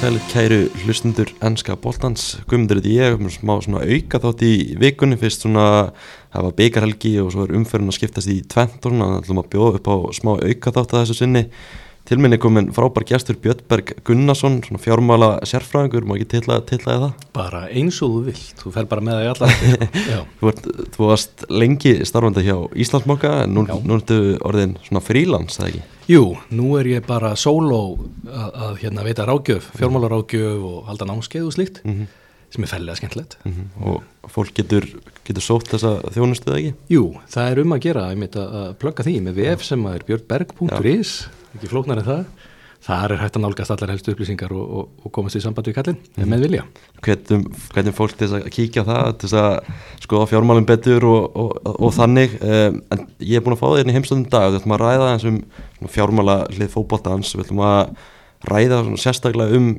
Sælir kæru hlustundur ennska bóltans, guðmundur þetta ég um smá svona auka þátt í vikunni. Fyrst svona hafa beigarhelgi og svo er umferðin að skiptast í tvent og svona ætlum að bjóða upp á smá auka þátt að þessu sinni til minni komin frábær gestur Björnberg Gunnarsson svona fjármála sérfræðingur, má ekki tillaði það? Bara eins og þú vilt, þú fer bara með það í alla þú, þú varst lengi starfandi hjá Íslandsmokka en nú, nú ertu orðin svona frílans, það ekki? Jú, nú er ég bara sóló að, að hérna, veita rákjöf, fjármálarákjöf og halda námskeið og slíkt mm -hmm. sem er fellega skemmtilegt mm -hmm. Og fólk getur, getur sótt þessa þjónustuð ekki? Jú, það er um að gera að, plugga því með VF sem er björnberg.is ekki flóknar en það. Þar er hægt að nálgast allar helstu upplýsingar og, og, og komast í samband við kallin mm. með vilja. Hvernig, hvernig fólk til að kíkja það til að skoða fjármálum betur og, og þannig. Um, en ég er búin að fá það hérna í heimstöðum dag. Við ætlum að ræða eins um fjármála hlið fókbóltans, við ætlum að ræða sérstaklega um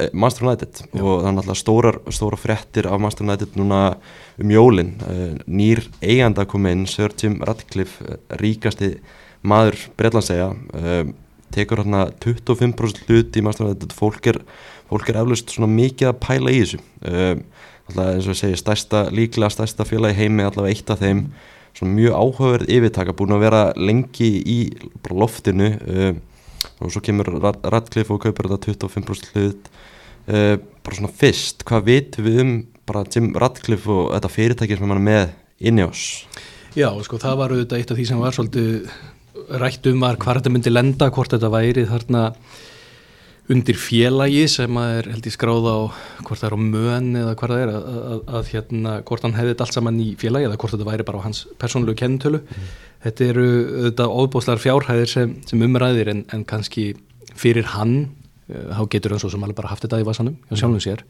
eh, Master United. Já. og það er náttúrulega stórar, stóra frettir af Master United núna um jólin. Uh, nýr eiganda kom inn, Sir Jim Radcliffe eh, ríkasti maður Breitlandsega tekur hérna 25% hlut í Master United. Fólk er, fólk er eflust svona mikið að pæla í þessu. Alltaf eins og ég segi stærsta, líklega stærsta félagi heimi allavega eitt af þeim. Svona mjög áhugaverð yfirtaka búin að vera lengi í loftinu og svo kemur Radcliffe og kaupir þetta 25% hlut uh, bara svona fyrst, hvað vitum við um bara Jim Radcliffe og þetta fyrirtæki sem hann er með inni ás Já, sko það var auðvitað eitt af því sem var svolítið rætt um var hvað þetta myndi lenda, hvort þetta væri þarna undir félagi sem er held í skráða á hvort það er á mön eða hvað það er að, að, að hérna, hvort hann hefði þetta allt saman í félagi eða hvort þetta væri bara á hans persónulegu kennutölu. Mm. Þetta eru auðvitað óbúslar fjárhæðir sem, sem umræðir en, en kannski fyrir hann, uh, þá getur hann svo sem alveg bara haft þetta í vasanum, hjá sjálfum sér.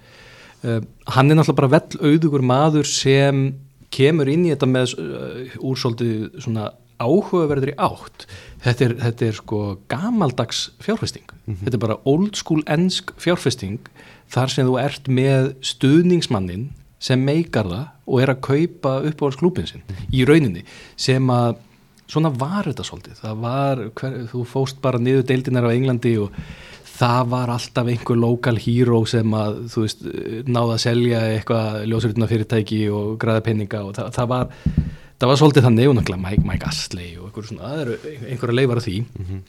Uh, hann er náttúrulega bara vel auðugur maður sem kemur inn í þetta með uh, úrsóldi svona áhugaverður í átt þetta er, þetta er sko gamaldags fjárfesting mm -hmm. þetta er bara old school ennsk fjárfesting þar sem þú ert með stuðningsmannin sem meikar það og er að kaupa uppáhaldsklúpin sinn mm -hmm. í rauninni sem að svona var þetta svolítið. Það var, hver, þú fóst bara niður deildinar á Englandi og það var alltaf einhver lokal híró sem að þú veist náða að selja eitthvað ljósuritina fyrirtæki og græða penninga og það, það var það var svolítið þannig og náttúrulega Mike, Mike Astley og einhver svona, það eru einhverja leifar af því. Mm -hmm.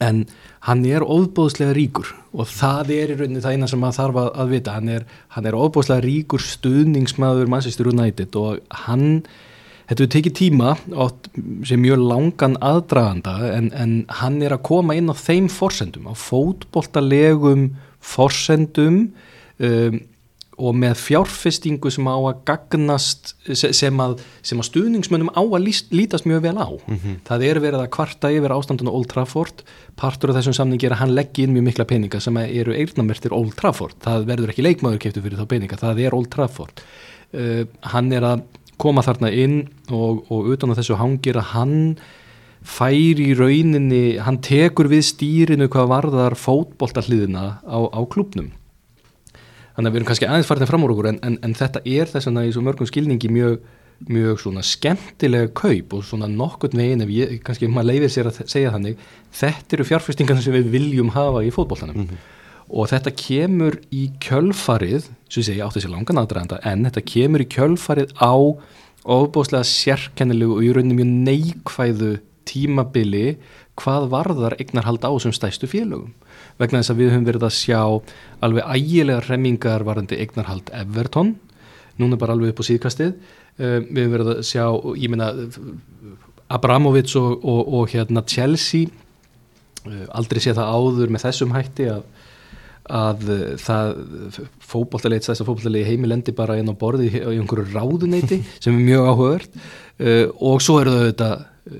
en hann er óbúðslega ríkur og það er í rauninni það eina sem maður þarf að, vita. Hann er, er óbúðslega ríkur stuðningsmaður Manchester United og hann þetta við tekið tíma átt, sem mjög langan aðdraganda en, en hann er að koma inn á þeim forsendum, á fótboltalegum forsendum um og með fjárfestingu sem á að gagnast sem að, sem að stuðningsmönnum á að líst, lítast mjög vel á. Mm -hmm. það er verið að kvarta yfir ástandunum Old Trafford, partur af þessum samningi er að hann leggja inn mjög mikla peninga sem eru eirnamertir Old Trafford, það verður ekki leikmaður keftu fyrir þá peninga, það er Old Trafford. Uh, hann er að koma þarna inn og, og utan á þessu hangir að hann fær í rauninni, hann tekur við stýrinu hvað varðar fótboltahliðina á, á klubnum þannig að við erum kannski aðeins farin fram úr okkur en, en, en þetta er þess að í svo mörgum skilningi mjög, mjög svona skemmtilega kaup og svona nokkurt veginn ef ég, kannski maður leifir sér að segja þannig þetta eru fjárfestingarna sem við viljum hafa í fótbolltanum mm -hmm. Og þetta kemur í kjölfarið sem ég segi átti sér langan aðdraðanda en þetta kemur í kjölfarið á ofbóðslega sérkennilegu og í rauninni mjög neikvæðu tímabili hvað varðar eignarhald á sem stæstu félögum. Vegna þess að við höfum verið að sjá alveg ægilega remmingar varandi eignarhald Everton, núna bara alveg upp á síðkastið, uh, við höfum verið að sjá, ég meina Abramovic og, og, og hérna Chelsea, uh, aldrei sé það áður með þessum hætti að að það fókbóltaleit, stæðst að fókbóltalegi heimilendi bara inn á borði í einhverju ráðuneyti sem er mjög áhugavert uh, og svo eru þau þetta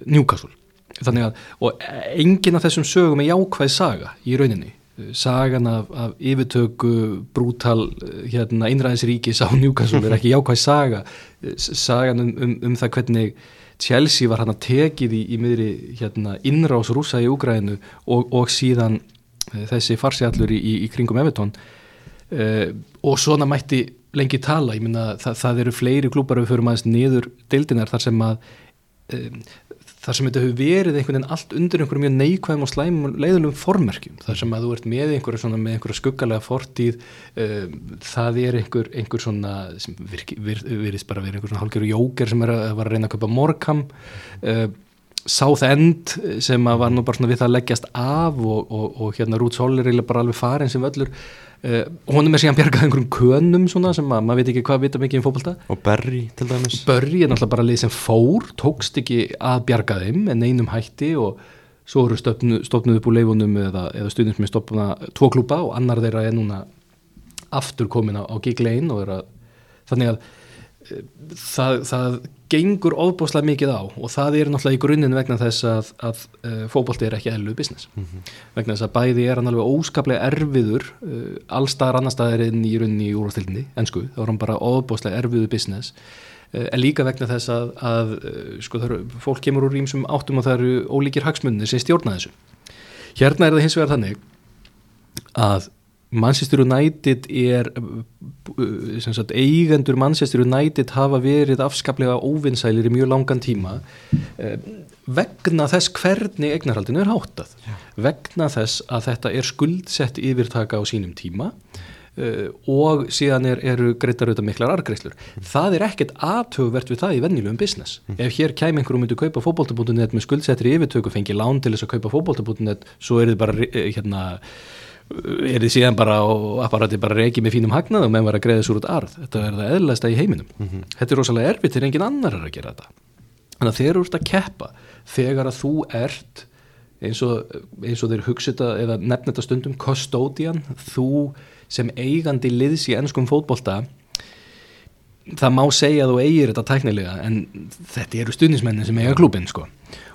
Newcastle. Þannig að, og enginn af þessum sögum er jákvæð saga í rauninni. Sagan af, af yfirtöku brútal hérna, einræðisríkis á Newcastle er ekki jákvæð saga. Sagan um, um, um það hvernig Chelsea var hann að tekið í, í miðri hérna, innrás rúsa í Úgrænu og, og síðan þessi farsiallur í, í, í kringum Evertón uh, og svona mætti lengi tala, ég minna það, það eru fleiri klúpar við förum aðeins niður deildinar þar sem að um, þar sem þetta hefur verið einhvern veginn allt undir einhverjum mjög neikvæðum og slæmum leiðulegum formerkjum, þar sem að þú ert með einhverja svona með einhverja skuggalega fortíð um, það er einhver, einhver svona sem virðist bara verið einhver svona hálfgerðu jóker sem er að, var að reyna að kaupa morgam uh, South End sem var nú bara svona við það að leggjast af og, og, og hérna Rúts Holl er bara alveg farin sem völlur. Uh, honum er síðan bjargað einhverjum könum svona sem að maður veit ekki hvað vita mikið um fókbalta og Berry til dæmis. Börri er náttúrulega bara lið sem fór tókst ekki að bjarga þeim en einum hætti og svo eru stofnuð stofnu upp úr leifunum eða, eða stundum sem er stopna tvo klúpa og annar þeirra er núna aftur komin á, á gig lane og er að þannig að það, það gengur ofbúslega mikið á og það er náttúrulega í grunninn vegna þess að, að uh, fótbolti er ekki eðlu business. Vegna þess að bæði er hann alveg óskaplega erfiður uh, allstaðar annar staðar en í runni í úrvastildinni ennsku, þá er hann bara ofbúslega erfiður business. Uh, en líka vegna þess að, að sko, eru, fólk kemur úr rýmsum áttum og það eru ólíkir hagsmunni sem stjórna þessu. Hérna er það hins vegar þannig að Manchester United er sem sagt, eigendur Manchester United hafa verið afskaplega óvinnsælir í mjög langan tíma eh, vegna þess hvernig eignarhaldinu er háttað Já. vegna þess að þetta er skuldsett yfirtaka á sínum tíma uh, og síðan er, eru greitar auðvitað miklar argreislur. Það er ekkert aðtöfuvert við það í vennilegum business. Ef hér kæm einhverjum myndi kaupa fótbolta.net með skuldsettri yfirtöku, fengi lán til þess að kaupa fótbolta.net, svo er þið bara eh, hérna er þið síðan bara og apparati bara reikið með fínum hagnað og menn var að greiða svo út arð. Þetta er það eðlæsta í heiminum. Þetta er rosalega erfitt þegar engin annar er að gera þetta. Þannig að þegar þú ert að keppa þegar að þú ert eins og, eins og þeir hugsa þetta eða nefna þetta stundum custodian þú sem eigandi liðs í ennskum fótbolta það má segja að þú eigir þetta tæknilega en þetta eru stundismennin sem eiga klúbin sko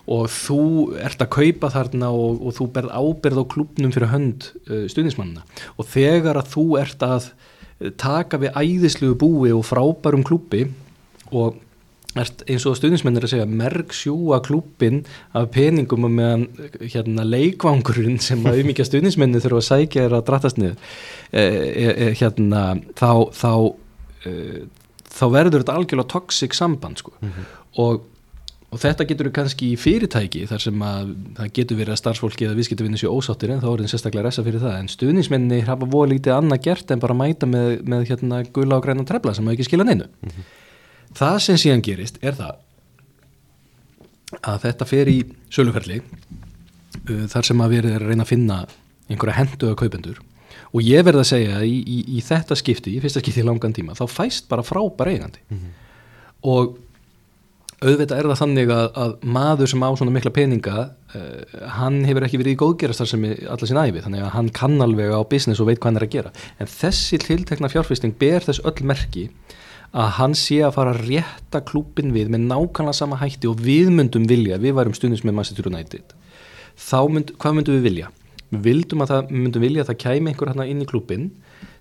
og þú ert að kaupa þarna og, og þú berð áberð á klúbnum fyrir hönd uh, stundismannina og þegar að þú ert að uh, taka við æðisluðu búi og frábærum klúbi og ert eins og stundismennir að segja merg sjúa klúbin af peningum og meðan hérna, leikvangurinn sem að umíkja stundismenni þurfa að sækja er að drattast niður eh, eh, hérna, þá þá, eh, þá verður þetta algjörlega toxic samband sko. og og þetta getur kannski í fyrirtæki þar sem að það getur verið að starfsfólki eða viðskiptavinni séu ósáttir en þá er það sérstaklega resa fyrir það. En stuðnismenni hafa voru lítið annað gert en bara mæta með, með hérna gula og græna trefla sem hafa ekki skilað neinu. Það sem síðan gerist er það að þetta fer í söluferli uh, þar sem að verið er að reyna að finna einhverja henduða kaupendur. Og ég verð að segja að í, í, í þetta skipti, í fyrsta skipti í langan tíma þá fæst bara frábæra eigandi. Og auðvitað er það þannig að, að maður sem á svona mikla peninga uh, hann hefur ekki verið í góðgerastar sem allar sín æfi, þannig að hann kann alveg á business og veit hvað hann er að gera. En þessi tiltekna fjárfesting ber þess öll merki að hann sé að fara að rétta klúpin við með nákvæmlega sama hætti og við myndum vilja, við værum stundins með Manchester United. Þá mynd, hvað myndum við vilja? Við vildum að það, myndum vilja að það kæmi einhver hérna inn í klúpin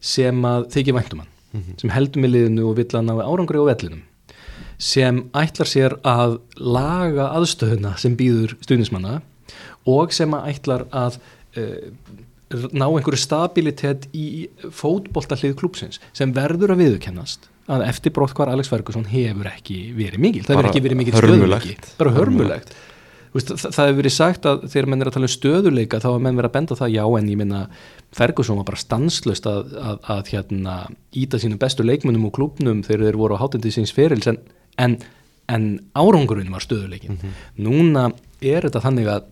sem að þykja væntum hann sem heldum í liðinu og vill að ná árangri á vellinum sem ætlar sér að laga aðstöðuna sem býður stuðnismanna og sem að ætlar að uh, ná einhverju stabilitet í fótbolta hlið klúpsins sem verður að viðurkennast að eftir brott hvar Alex Ferguson hefur ekki verið mikil, það hefur ekki verið mikil stöðuleiki, bara hörmulegt. Veist, það, það hefur verið sagt að þegar menn er að tala um stöðuleika þá er menn verið að benda það já en ég minna Ferguson var bara stanslöst að, að, að hérna, íta sínum bestu leikmunum og klubnum þegar þeir voru á hátindi síns ferils en, en, en árangurinn var stöðuleikin núna er þetta þannig að,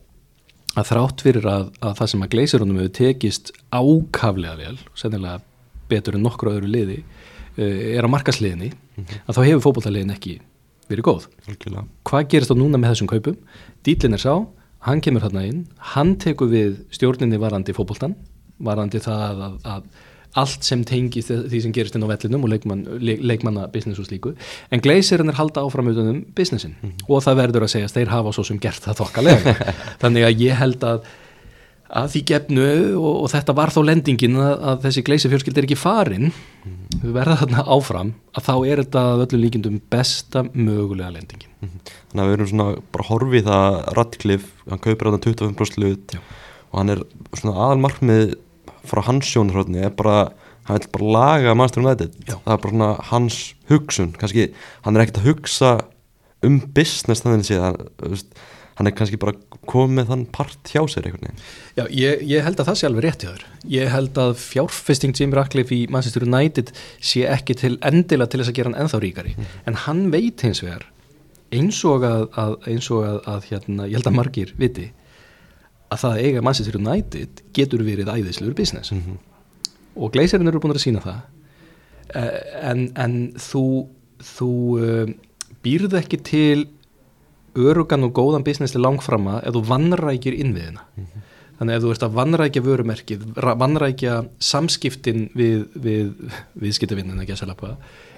að þrátt fyrir að, að það sem að gleysirunum hefur tekist ákaflega vel sennilega betur en nokkru öðru liði uh, er á markasliðinni að þá hefur fótboltaliðin ekki verið góð. Algjörlega. Hvað gerist þá núna með þessum kaupum? Dýtlinn er sá, hann kemur þarna inn hann tekur við stjórninni varandi fótboltan, varandi það að, að allt sem tengist því sem gerist inn á vellinum og leikmann, leik, leikmanna business og slíku, en gleysirinn er halda áfram utanum businessin. Og það verður að segja að þeir hafa svo sem gert það þokkalega. Þannig að ég held að að því gefnu og, og þetta var þó lendingin að, að þessi gleysi fjölskyld er ekki farin við verða þarna áfram að þá er þetta að öllum líkindum besta mögulega lendingin. Þannig að við erum svona bara horfið það Radcliffe, hann kaupir hann 25% hlut Já. og hann er svona aðal markmið frá hans sjónarhóðni er bara, hann vil bara laga Manchester United, Já. það er bara svona hans hugsun, kannski, hann er ekkert að hugsa um business þannig að hann, hann er kannski bara komið þann part hjá sér einhvern veginn. Já, ég, ég held að það sé alveg rétt í þaður ég held að fjárfesting Jim Ratcliffe í Manchester United sé ekki til endilega til þess að gera hann ennþá ríkari. Mm. en hann veit hins vegar eins og að, að, eins og að, að hérna, ég held að margir viti að það eiga Manchester United getur verið æðislegur business mm -hmm. og gleisirinn eru búin að sína það eh, en, en þú þú uh, býrð ekki til örugan og góðan business til langframma ef þú vannrækir innviðina mm -hmm. þannig ef þú ert að vannrækja vörumerkið vannrækja samskiptin við, við viðskiptavinnin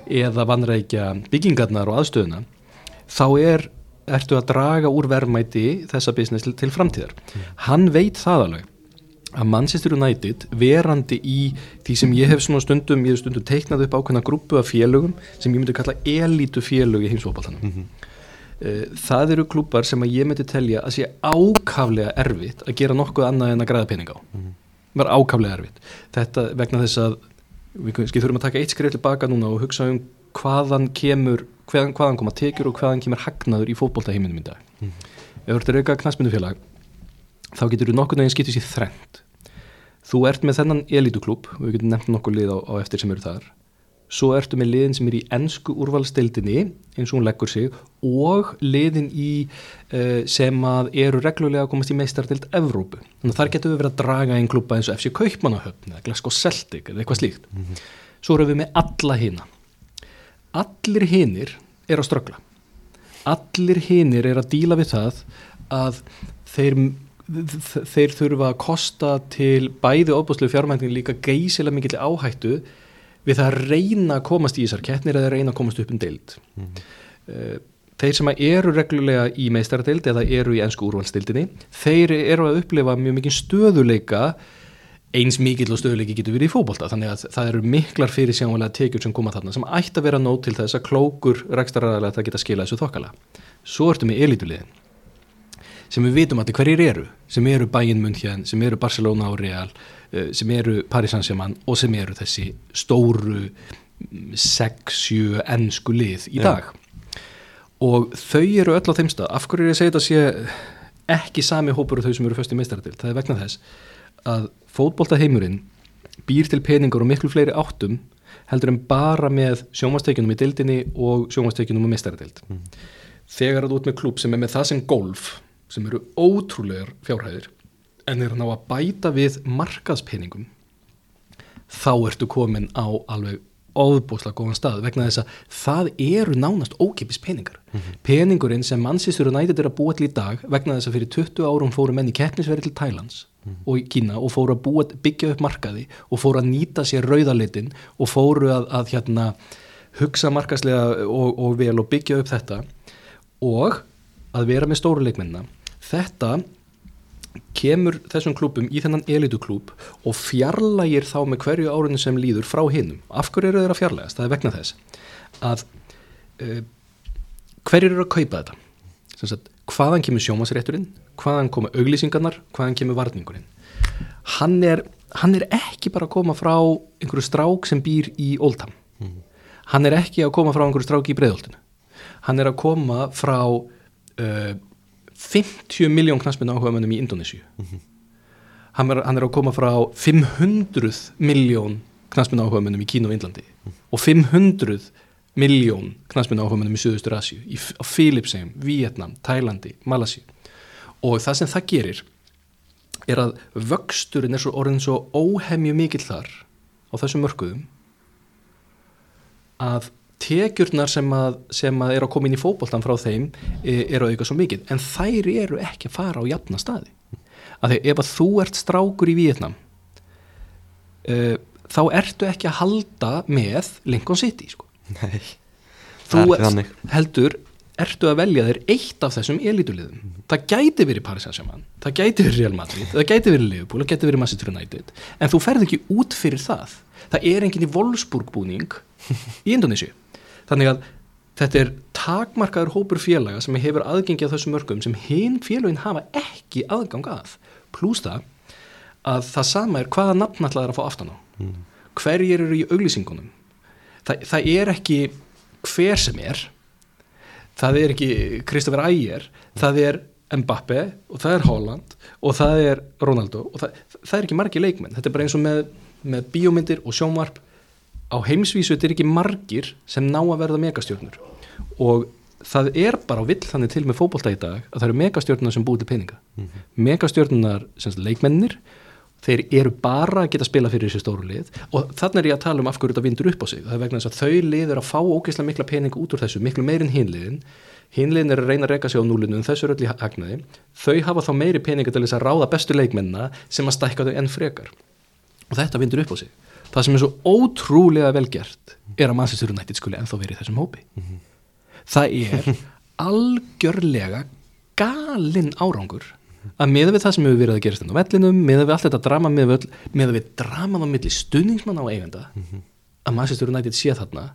eða vannrækja byggingarnar og aðstöðuna þá er, ertu að draga úr verðmæti þessa business til, framtíðar mm. hann veit það alveg að Manchester United verandi í því sem ég hef svona stundum ég hef stundum teiknað upp ákveðna grúpu af félögum sem ég myndi kalla elítu félög í heimsópaltanum mm -hmm. Eh, það eru klúpar sem að ég myndi telja að sé ákaflega erfitt að gera nokkuð annað en að græða pening á mm -hmm. var ákaflega erfitt þetta vegna þess að við þurfum að taka eitt skrif tilbaka núna og hugsa um hvaðan kemur hvaðan, hvaðan koma tekjur og hvaðan kemur hagnaður í fótbóltaheiminum í dag? Mm -hmm. ef þú ert að reyka knastmyndufélag þá getur þú nokkur neginn skiptið sér þrengt þú ert með þennan elituklúp og við getum nefnt nokkur lið á, á eftir sem eru þar. Svo ertu með liðin sem er í ennsku úrvalstildinni eins og hún leggur sig og liðin í uh, sem að eru reglulega að komast í meistartild Evrópu, þannig að þar getur við verið að draga einn klúpa eins og FC Kaupmannahöfn eða Glasgow Celtic eða eitthvað slíkt. Mm -hmm. svo erum við með alla hina allir hinir er að ströggla allir hinir er að díla við það að þeir þeir þurfa að kosta til bæði ofbúslu fjármængin líka geysilega mikill áhættu við það að reyna að komast í þessar kettnir eða reyna að komast upp um deild mm -hmm. þeir sem eru reglulega í meistaradeild eða eru í ennsku úrvalstildinni þeir eru að upplifa mjög mikið stöðuleika eins mikill og stöðuleiki getur verið í fókbólta þannig að það eru miklar fyrir sjánlega tekjur sem koma þarna sem ætti að vera nót til þess að klókur rekstraræðilega það geta skilað þessu þokkala svo ertu með elituliðin sem við vitum allir hverjir eru sem eru Bayern München, sem eru Barcelona og Real Eh, sem eru Paris Saint-Germain og sem eru þessi stóru 6-7 ennsku lið í dag. Ja. og þau eru öll á þeim stað. Af hverju er ég að segja þetta sé ekki sami hópur og þau sem eru fyrst í meistaratil það er vegna þess að fótboltaheimurinn býr til peningur og miklu fleiri áttum heldur en bara með sjómastekjunum í dildinni og sjómastekjunum í meistaratild mm. þegar þú ert með klub sem er með það sem golf sem eru ótrúlegar fjárhæðir en er ná að bæta við markaðspenningum þá ertu komin á alveg óbúslega góðan stað vegna þess að það eru nánast ókipis peningar mm -hmm. peningurinn sem mannsýstur og nætið er að búa til í dag vegna þess að fyrir 20 árum fóru menn í keppnisverði til Thailands mm og í Kína og fóru að búa, byggja upp markaði og fóru að nýta sér rauðalitin og fóru að, að hérna, hugsa markaslega og, og vel og byggja upp þetta og að vera með stóruleikminna þetta kemur þessum klúpum í þennan elituklúp og fjarlægir þá með hverju árunni sem líður frá hinnum. Af hverju eru þeir að fjarlægast? Það er vegna þess að uh, hverju eru að kaupa þetta? Sagt, hvaðan kemur sjómasrétturinn? Hvaðan koma auglýsingarnar? Hvaðan kemur varningurinn? Hann er, hann er ekki bara að koma frá einhverju strák sem býr í Oldham. Mm. Hann er ekki að koma frá einhverju strák í Breðoltinu. Hann er að koma frá uh, 50 miljón knastmynda áhuga mönnum í Indonésiu mm -hmm. hann, hann er að koma frá 500 miljón knastmynda áhuga mönnum í Kína og Índlandi mm og 500 miljón knastmynda áhuga mönnum í Suðustur Asju á Filipsheim, Vietnam, Tælandi Malasíu og það sem það gerir er að vöxturinn er svo orðin svo óhemju mikill þar á þessum mörkuðum að tekjurnar sem að, sem að er að koma inn í fókbóltan frá þeim e, er að auka svo mikið. En þær eru ekki að fara á jafna staði. Af því ef að þú ert strákur í Vietnam uh, þá ertu ekki að halda með Lincoln City sko. Nei, þú heldur ertu að velja þér eitt af þessum elituliðum mm. það gæti verið Paris Saint-Germain það gæti verið Real Madrid, það gæti verið Liverpool það gæti verið Manchester United en þú ferð ekki út fyrir það. Það er enginn í Wolfsburg búning í Indonési þannig að þetta er takmarkaður hópur félaga sem hefur aðgengi að þessum mörgum sem hinn félagin hafa ekki aðgang að. Pluss það að það sama er hvaða nafnallar að fá aftan á. Mm. hverjir eru í auglýsingunum? Þa, það er ekki hver sem er það er ekki Kristoffer Ægir það er Mbappe og það er Holland og það er Ronaldo og það, það er ekki margir leikmenn. Þetta er bara eins og með, með bíómyndir og sjónvarp. Á heimsvísu þetta er ekki margir sem ná að verða megastjórnur og það er bara vill þannig til með fótbolta í dag að það eru megastjórnunar sem búið til peninga. Mm -hmm. megastjórnunar leikmennir þeir eru bara að geta spila fyrir þessi stóru lið og þannig er ég að tala um af hverju þetta vindur upp á sig. Það er vegna þess að þau lið eru að fá ógeðslega mikla pening út úr þessu, miklu meirinn hinliðin hinliðin eru að reyna að reyka sig á núlinu en þessu eru öll í hagnaði. Þau hafa þá meiri peninga til þess að ráða bestu leikmennina sem að stækka þau enn frekar. Og þetta vindur upp á sig. Það sem er svo ótrúlega velgert er að Manchester United skuli ennþá verið í þessum hópi. Mm -hmm það er algjörlega galinn árangur að miða við það sem hefur verið að gerast inn á vellinum, miða við allt þetta drama miða við, miða við draman á milli stuðningsmann á eigenda mm -hmm. að Manchester United sé þarna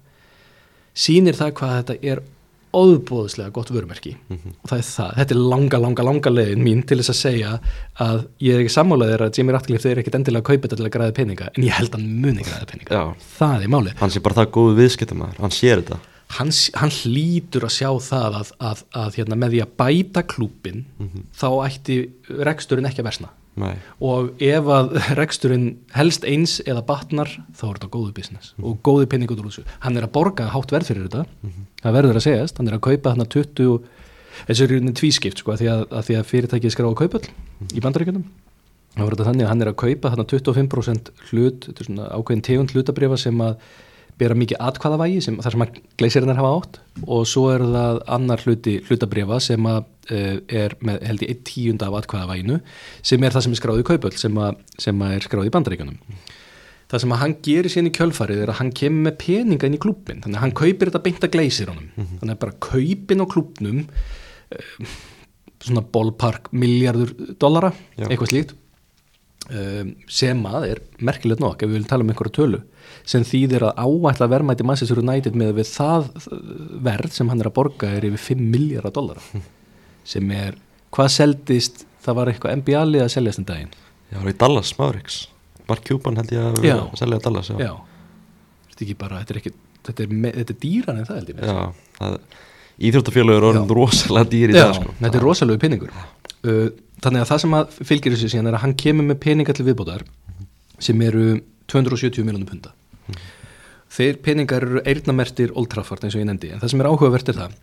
sínir það hvað þetta er óbúðslega gott vörumerki mm -hmm. og það er það, þetta er langa, langa, langa leiðin mín til þess að segja að ég er ekki sammálaðið að Jimmy Ratcliffe er ekkit endilega kaupa þetta til að græða peninga en ég held að hann muni græða peninga Já. það er málið. Hann sé bara það góðu viðskiptamæður, hann sér þetta hann, hann hlýtur að sjá það að, að, að hérna, með því að bæta klúpin mm -hmm. þá ætti reksturinn ekki að versna Nei. og ef að reksturinn helst eins eða batnar þá er þetta góðu business mm -hmm. og góðu penning út úr þessu hann er að borga hátt verð fyrir þetta mm -hmm. það verður að segjast, hann er að kaupa þarna 20 þessu er rauninni tvískipt sko, að því að, að, því að fyrirtækið skrá að kaupa all í bandaríkjunum þá verður þetta þannig að hann er að kaupa þarna 25% hlut, þetta er svona ákveðin tegund hlutabrifa sem að bera mikið atkvæðavægi sem þar sem að gleisirinnar hafa átt. Og svo er það annar hluti hlutabrifa sem að uh, er með held ég eitt tíund af atkvæðavæginu sem er það sem er skráð í kaupöld sem, sem að er skráð í bandaríkanum það sem að hann gerir síðan í kjölfarið er að hann kemur með peninga inn í klubin þannig að hann kaupir þetta beint að gleisir honum. Mm -hmm. þannig að bara kaupin á klubnum uh, svona ballpark miljardur dollara, Já. eitthvað slíkt sem að er merkilegt nokk ef við viljum tala um einhverju tölu sem þýðir að áætla verðmætti Manchester United með við það verð sem hann er að borga er yfir 5 miljardar dólar sem er, hvað seldist það var eitthvað NBA-lið að seljast en daginn. Já, það var í Dallas Mavericks. Mark Cuban held ég að, að selja Dallas Já, já. þetta er ekki bara þetta er, ekki, þetta er, er dýran en það held ég Já, það, íþjóttafélögur er orðin rosalega dýr í það sko. þetta er rosalega pinningur uh, þannig að það sem að fylgir þessu síðan er að hann kemur með peninga til viðbótar sem eru 270 miljónum punta mm. þeir peningar eru eirnamertir Old Trafford eins og ég nefndi. En það sem er áhugavert er það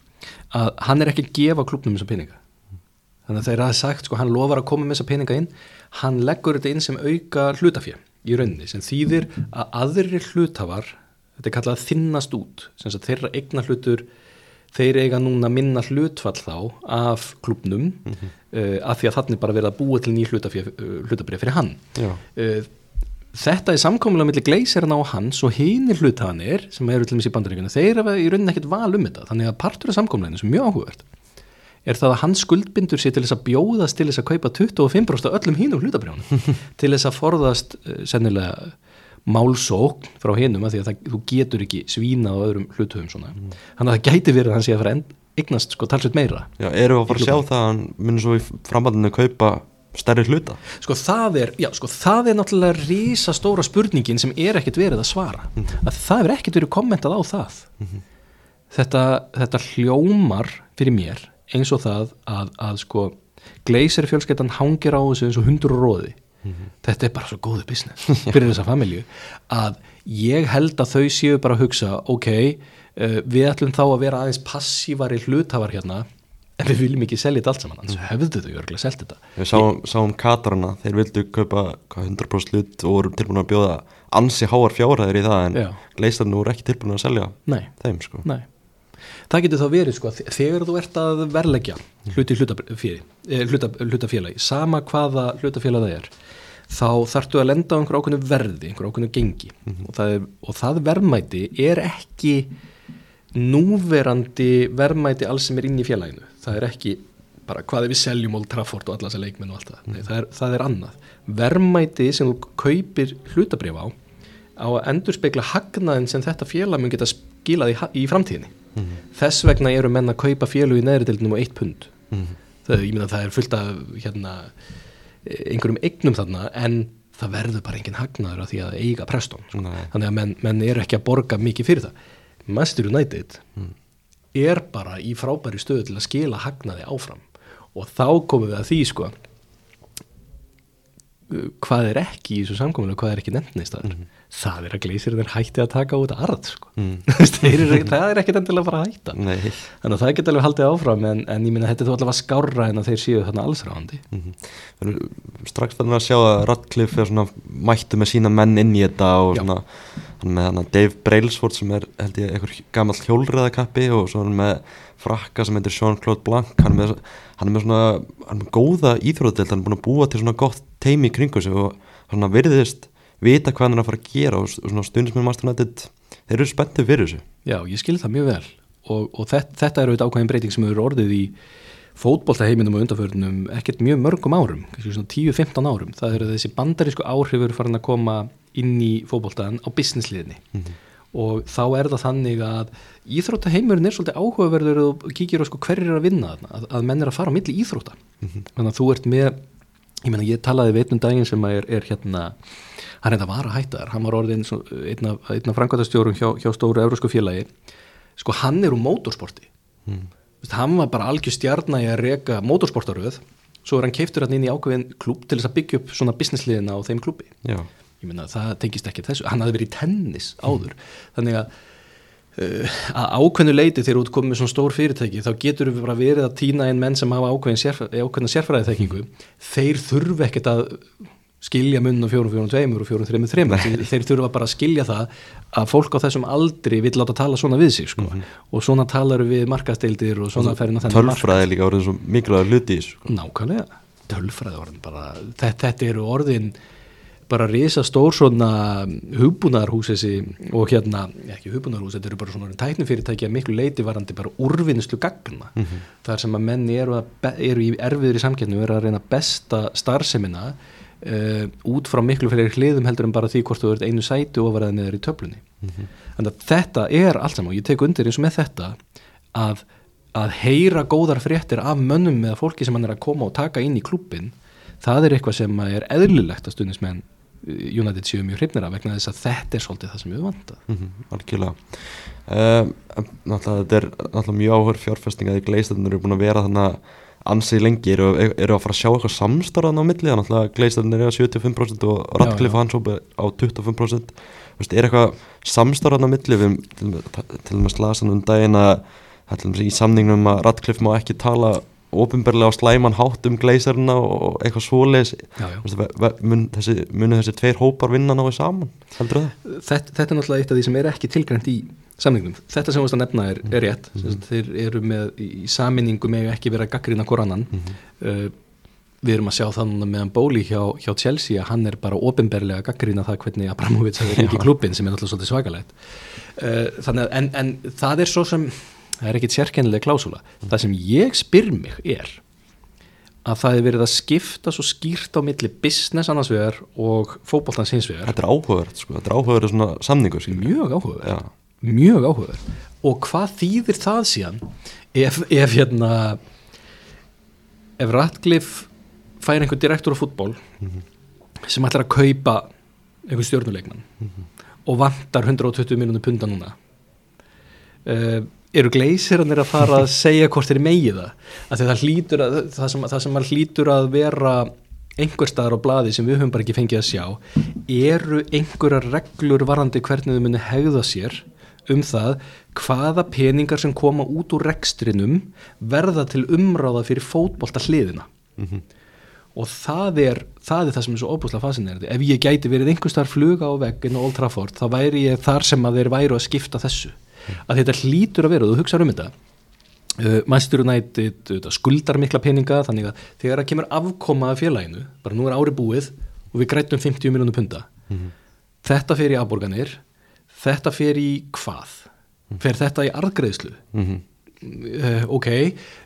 að hann er ekki að gefa klubnum þessa peninga. Þannig að þeir hafa sagt sko hann lofar að koma með þessa peninga inn. Hann leggur þetta inn sem auka hlutafjö í rauninni sem þýðir að aðrir hlutafar þetta er kallað að þinnast út sem þeirra eigna hlutur þeir eiga núna minna hlutfall þá af klubnum mm -hmm. uh, af því að þannig bara verða búið til ný hlutabrið fyrir hann. Uh, þetta er samkomlega millir gleisirna á hans og hinnir hlutafanir sem eru til og með sér bandaríkuna, þeir eru í rauninni ekkert val um þetta, þannig að partur af samkomleginu sem er mjög áhugavert er það að hans skuldbindur sér til þess að bjóðast til þess að kaupa 25% af öllum hínum hlutabrjónum til þess að forðast sennilega málsókn frá hinnum að því að það, þú getur ekki svína á öðrum hlutuðum svona. Mm. þannig að það gæti verið að hann sé að fara eignast sko talsveit meira Já, eru að fara að sjá það að hann minnur svo í frambandinu að kaupa stærri hluta? Sko það er, já, sko það er náttúrulega rísa stóra spurningin sem er ekkert verið að svara. Mm að það er ekkert verið kommentað á það. Mm -hmm. þetta, þetta hljómar fyrir mér eins og það að, að sko gleisir fjölskeittan hangir á þessu eins og hundur og róði mm -hmm. þetta er bara svo góðu business fyrir þessa familju að ég held að þau séu bara að hugsa ok, uh, við ætlum þá að vera aðeins passívari hlutafar hérna en við viljum ekki selja þetta allt saman þannig að mm. hefðu þau örgulega selgt þetta Við sáum, sáum Katarana, þeir vildu kaupa 100% hlut og voru tilbúin að bjóða ansi háar fjárhæðir í það en leistarinn voru ekki tilbúin að selja Nei. þeim sko. Nei. Það getur þá verið sko, þegar þú ert að verleggja hluti hlutafélagi hluta, hluta sama hvaða hlutafélagi það er þá þartu að lenda á einhverju ákveðinu verði, einhverju ákveðinu gengi. Mm -hmm. og, það er, og það verðmæti er ekki núverandi verðmæti alls sem er inn í félaginu. Það er ekki bara hvað er við seljum Old Trafford og alla þessar leikmenn og allt það, Nei, það, er, það er annað. Verðmæti sem þú kaupir hlutabrif á á að endur spekla hagnaðin sem þetta félag mun geta skilað í, í framtíðinni. Mm -hmm. þess vegna eru menn að kaupa félag í neðri og eitt pund. Mm -hmm. það, ég að það er fullt af hérna, einhverjum eignum þarna en það verður bara engin hagnaður af því að eiga prestón sko. þannig að menn, menn eru ekki að borga mikið fyrir það. Master United mm er bara í frábæri stöðu til að skila hagnaði áfram. Og þá komum við að því sko hvað er ekki í þessu samkominlega, hvað er ekki nefnist mm -hmm. Það er að gleysir þeir hætti að taka út arð sko. mm. það er ekki endilega að fara að hætta Nei. þannig að það geta alveg haldið áfram en, en ég minna þetta er þó allavega skárra en að þeir séu þarna allsráðandi mm -hmm. Strax þannig að sjá að Radcliffe er svona mættu með sína menn inn í þetta og svona með hana Dave Brailsford sem er held ég einhver gammal hjólriðakappi og svo með frakka sem heitir Jean-Claude Blanc hann er með, hann er með svona hann er með góða íþróðdelt, hann er búin að búa til svona gott teimi kringu sig og hann verðist vita hvað hann er að fara að gera og svona stundismenn maðurstofnættið þeir eru spenntið fyrir þessu. Já, ég skil það mjög vel. Og, og þetta, þetta er auðvitað ákvæðin breyting sem eru orðið í fótbollaheiminum og undarförunum ekkert mjög mörgum árum, 10-15 árum. Það eru þessi bandarísku áhrifur farin að koma inn í fótbolltaðan á businessliðinni. Mm -hmm og þá er það þannig að íþróttaheimurinn er svolítið áhugaverður og kíkir á sko hverjir er að vinna að, að menn er að fara á milli íþrótta. Mm -hmm. þannig að þú ert með ég meina ég talaði veitnum daginn sem er, er hérna hann það var að hætta þar, hann var orðin einna, einna frangvæntastjórum hjá, hjá stóru eurósku félagi, sko hann er úr mótorsporti. Mm. hann var bara algjör stjarnægi að reyka mótorsportaröð, svo er hann keiftur hann inn í ákveðin klub til þess að byggja upp svona businessliðina á þeim klubi Já. Ég minna það tengist ekki þessu, hann hafði verið í tennis áður, mm. þannig að að ákveðnu leiti þegar út komið svona stór fyrirtæki, þá getur við bara verið að týna einn menn sem hafa sérf, ákveðna sérfræðið þekkingu, mm. þeir þurfu ekkert að skilja munn og fjórum fjórum tveimur og fjórum þreimur þreimur, þeir þurfa bara að skilja það að fólk á þessum aldri vil láta tala svona við sig sko mm -hmm. og svona talar við markasteildir og svona ferina þennan Tölfræði er líka orðin svo mikilvæg luti í sko. Nákvæmlega, tölfræði orðin bara, þetta, þetta eru orðin bara risa stór svona hugbúnarhús þessi og hérna, ekki hugbúnarhús, þetta eru bara svona tæknifyrirtæki að miklu leiti varandi bara úrvinnslu gagna. Mm -hmm. Það er sem að menni eru, eru í erfiður í samkjöndinu og eru að reyna besta starfsemina uh, út frá miklu fyrir hliðum heldur en bara því hvort þú ert einu sætu og verðið neður í töflunni. Mm -hmm. Þannig að þetta er allt saman og ég tek undir eins og með þetta að, að heyra góðar fréttir af mönnum eða fólki sem hann er að koma og taka inn í klubin það er eitthvað sem er eðlilegt að stundismenn United séu mjög hrifnir af vegna þess að þetta er svolítið það sem við vanda mm -hmm, Algjörlega um, Náttúrulega þetta er náttúrulega mjög áhör fjárfesting að í gleistöndunir eru búin að vera þannig að ansið lengi eru, eru að fara að sjá eitthvað samstarðan á milli þannig að gleistöndunir eru að 75% og Radcliffe hans á 25% Vist, er eitthvað samstarðan á milli? Við til og með slasan um daginn að í samningnum að Radcliffe má ekki tala ofinberlega á slæman hátt um gleisarna og eitthvað svoleis mun þessi, þessi tveir hópar vinna náðu saman heldur það? Þetta, þetta er náttúrulega eitt af því sem er ekki tilgrænt í samningnum. Þetta sem við ást að nefna er, er rétt. Mm -hmm. þeir eru með í saminningu með ekki vera gaggrina korannan mm -hmm. uh, við erum að sjá þannig meðan Bóli hjá, hjá Chelsea að hann er bara ofinberlega gaggrina það hvernig Abramovic hefur ekki klubin sem er náttúrulega svakalegt. Uh, þannig að en, en það er svo sem það er ekkit sérkennileg klásula mm. það sem ég spyr mig er að það er verið að skipta svo skýrt á milli business annars vegar og fókbóltans hins vegar Þetta er áhugaverð, sko. þetta er áhugaverð svona samningur skilur. Mjög áhugaverð ja. Mjög áhugaverð og hvað þýðir það síðan ef, ef hérna ef Ratcliffe fær einhver direktor á fútból mm -hmm. sem ætlar að kaupa einhver stjórnuleikman mm -hmm. og vantar 120 miljónu punta núna eða uh, eru gleysirannir að fara að segja hvort þeir megi það? Að það að það sem, það sem hlýtur að vera einhver staðar á bladi sem við höfum bara ekki fengið að sjá eru einhverja reglur varandi hvernig þau muni hegða sér um það hvaða peningar sem koma út úr rekstrinum verða til umráða fyrir fótbolta hliðina mm -hmm. og það er, það er það sem er svo óbúslega fascinerandi. Ef ég gæti verið einhver starf fluga á veggin og Old Trafford þá væri ég þar sem að þeir væru að skipta þessu að þetta hlýtur að vera þú hugsaður um þetta uh, Manchester United uh, skuldar mikla peninga þannig að þegar það kemur afkoma af félaginu, bara nú er ári búið og við grætum 50 miljónu punta mm -hmm. þetta fer í afborganir þetta fer í hvað fer þetta í arðgreðslu mm -hmm. uh, ok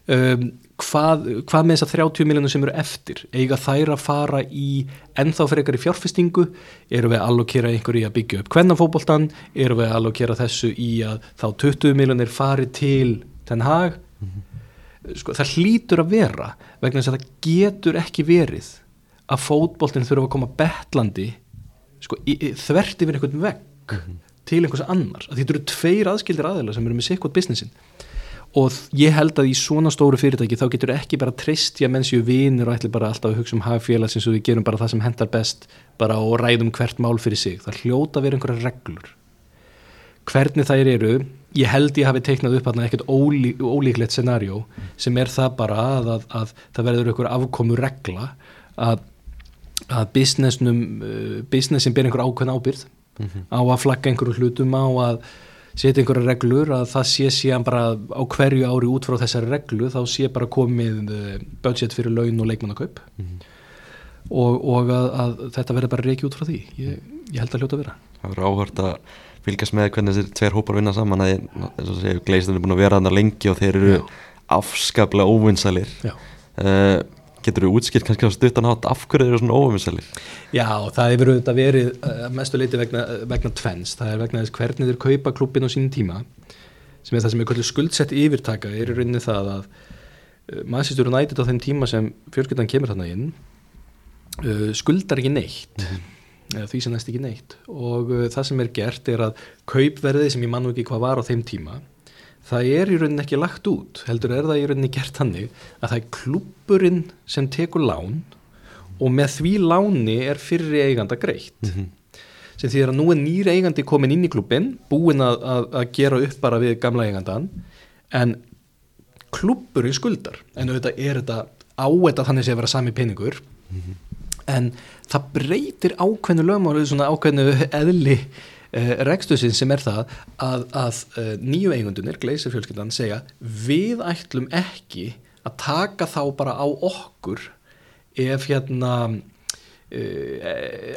um, hvað, hvað með þess að 30 miljónum sem eru eftir, eiga þær að fara í ennþá eitthvað í fjárfestingu? Eru við að allokera einhverju í að byggja upp hvernanfóboltan, eru við að allokera þessu í að þá 20 miljónir fari til þenn hag? Mm -hmm. sko, það hlýtur að vera vegna þess að það getur ekki verið að fótboltin þurfa að koma betlandi sko, þvert yfir einhvern vegg mm -hmm. til einhvers annars, að þetta eru tveir aðskildir aðeila sem eru með sikkot businessin og ég held að í svona stóru fyrirtæki þá getur ekki bara trist í að menn séu vinir og ætli bara alltaf að hugsa um hagfélags eins og við gerum bara það sem hendar best bara og ræðum hvert mál fyrir sig. Það hljóta vera einhverja reglur. Hvernig þær eru ég held ég hafi teiknað upp að ekkert ólí, ólíklegt scenarjó sem er það bara að, að, að það verður einhver afkomu regla að, að businessnum uh, businessin ber einhver ákveðn ábyrð á að flagga einhverju hlutum á að setja einhverju reglur að það sé síðan bara á hverju ári út frá þessari reglu þá sé bara komið uh, budget fyrir laun og leikmannakaup. Og, og að, að þetta verður bara reiki út frá því. Ég, ég held að hljóta að vera. Það verður áhört að fylgjast með hvernig þessir tveir hópar vinna saman að Gleistin er búin að vera þarna lengi og þeir eru Já. afskaplega óvinnsalir Já. uh, Getur þú útskilt kannski á stuttan hátt af hverju þeir eru svona óvinnsalir? Já, það hefur auðvitað verið uh, mestu leiti vegna, vegna tvenns, það er vegna þess hvernig þeir kaupa klubbin á sínum tíma sem er það sem er skuldsett yfirtaka er í rauninni það að uh, Manchester United á þeim tíma sem fjölskyldan kemur þarna inn uh, skuldar ekki neitt eða því sem næst ekki neitt. Og það sem er gert er að kaupverðið sem ég mann ekki hvað var á þeim tíma það er í rauninni ekki lagt út heldur er það í rauninni gert hannig að það er klubburinn sem tekur lán og með því láni er fyrri eiganda greitt. Sem því að nú er nýri eigandi komin inn í klubbin búin að, að, að gera upp bara við gamla eigandan en klubburinn skuldar. En auðvitað er þetta á þetta þannig að vera sami peningur. En það breytir ákveðnu lögmáli svona ákveðnu eðli rekstusinn sem er það að, að uh, nýju eigundunir, gleysir fjölskyldan segja við ætlum ekki að taka þá bara á okkur ef hérna uh,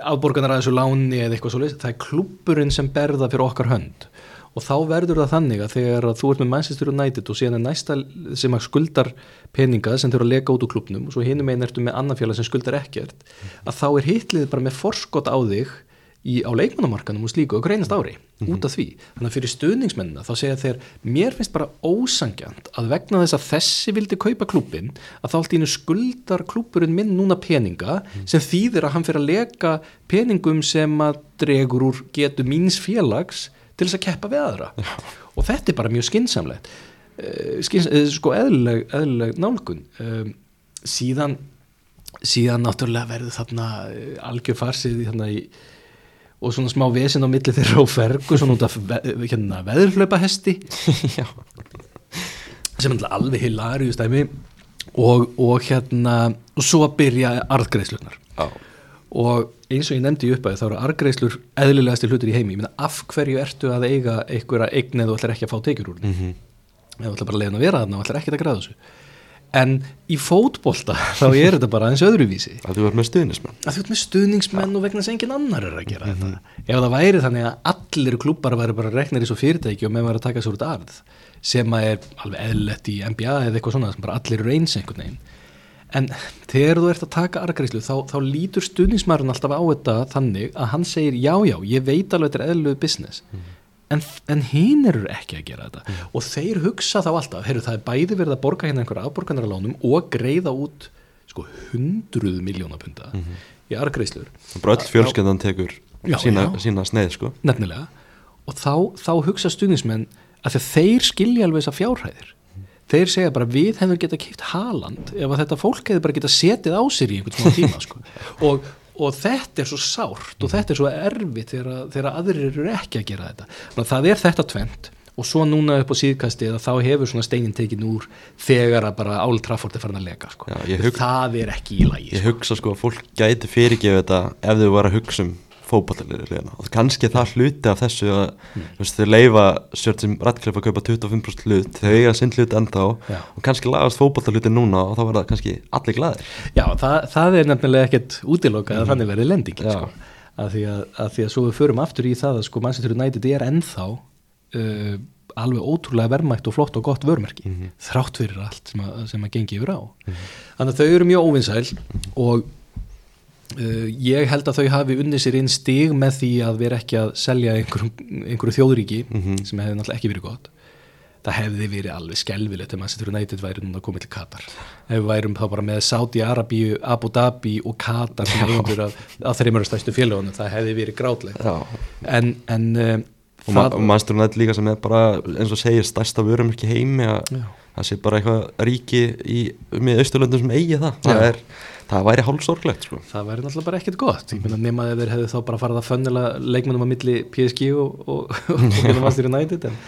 afborganar að þessu láni eða eitthvað svo það er klubburinn sem berða fyrir okkar hönd. Og þá verður það þannig að þegar þú ert með Manchester United og síðan er næsta sem skuldar peninga sem þurfa að leka út úr klubnum og svo hinum einn ertu með annan félag sem skuldar ekkert að þá er hitlið bara með forskot á þig í, á leikmannamarkanum og slíku og greinast ári út af því. Þannig að fyrir stuðningsmennina þá segja þeir mér finnst bara ósangjant að vegna þess að þessi vildi kaupa klubin að þá allt í einu skuldar klubburinn minn núna peninga sem þýðir að hann fyrir að leka peningum sem að dregur úr getu míns félags til þess að keppa við aðra. Og þetta er bara mjög skinsamlegt uh, skins, uh, sko eðlileg, eðlileg nálgun. Um, síðan síðan náttúrulega verður þarna uh, algjör farsið í og svona smá vesinn á milli þeirra og fergu svona út af ve hérna, veðurflöpa hesti Já. sem er alveg hilarius dæmi og, og hérna og svo að byrja arðgreislunar Já. og eins og ég nefndi í uppæði þá eru argreislur eðlilegasti hlutur í heimi af hverju ertu að eiga einhverja eign eða þú ætlar ekki að fá tekjur úr mm Mhm. eða þú ætlar bara að leiðin að vera þarna og ætlar ekki að græða þessu en í fótbolta þá er þetta bara eins öðruvísi. Að þú ert með stuðnismenn að þú ert með stuðningsmenn og vegna þess að engin annar er að gera þetta. Ef það væri þannig að allir klubbar væri bara reknir í svo fyrirtæki og með væri að taka sér út arð sem að er alveg eðlilegt í NBA eða eitthvað svona sem bara allir eru eins einhvern veginn. En þegar þú ert að taka argreislu þá, þá lítur stuðningsmærin alltaf á þetta þannig að hann segir já já ég veit alveg þetta er eðlilegu business en, en hinn eru ekki að gera þetta. Og þeir hugsa þá alltaf heyrðu, það er bæði verið að borga hérna einhverja afborganaralánum og greiða út sko hundruð miljónapunda í argreislur Bara öll fjölskyldan tekur Já, sína, já. sína sneið sko. Nefnilega. Og þá, þá hugsa stuðnismenn að þeir skilja alveg þessar fjárhæðir. Þeir segja bara við hefum geta keipt Haaland ef að þetta fólk hefur bara geta setið á sér í einhvern tíma sko. og, og þetta er svo sárt og þetta er svo erfitt þegar, þegar aðrir eru ekki að gera þetta. Að það er þetta tvent og svo núna upp á síðkasti þá hefur svona steinin tekin úr þegar að bara Áli Trafford er farin að leka sko. Já, hug- það er ekki í lagi Ég hugsa sko að fólk gæti fyrirgefa þetta ef þau var að hugsa um fótballaliðina og kannski það hluti af þessu að Mm. veist, þau leifa sért sem Radcliffe að kaupa 25% hlut. Þau eiga sinn hlut ennþá. Já. og kannski lagast fótballalitin núna og þá verða kannski allir glæðir Já, það, það er nefnilega ekkert útilokað að þannig verði lendingin sko. að, því að, að því að svo við förum aftur í það að sko Manchester United er ennþá uh, alveg ótrúlega verðmætt og flott og gott vörmerki þrátt fyrir allt sem að, sem að gengi yfir á. Þannig að þau eru mjög óvinsæl og uh, ég held að þau hafi unnið sér inn stig með því að vera ekki að selja einhverju þjóðríki sem hefði náttúrulega ekki verið gott. Það hefði verið alveg skelvilegt ef Manchester United væri núna komið til Katar. Ef við værum þá bara með Saudi Arabíu, Abu Dhabi og Katar sem er undir að, að þeirri mörgum stæstu félagunum, það hefði verið grátlegt en, en uh, og, ma Það- og mannstur nætt líka sem er bara eins og segir stærsta vörum ekki heimi að. Það sé bara eitthvað ríki í, með austurlöndum sem eigi það. Það, er, það væri hálfsorglegt sko. það væri náttúrulega bara ekkert gott. Ég meina nema ef þeir hefðu þá bara farið að fönnila leikmennum á milli PSG og, og, og Manchester United en,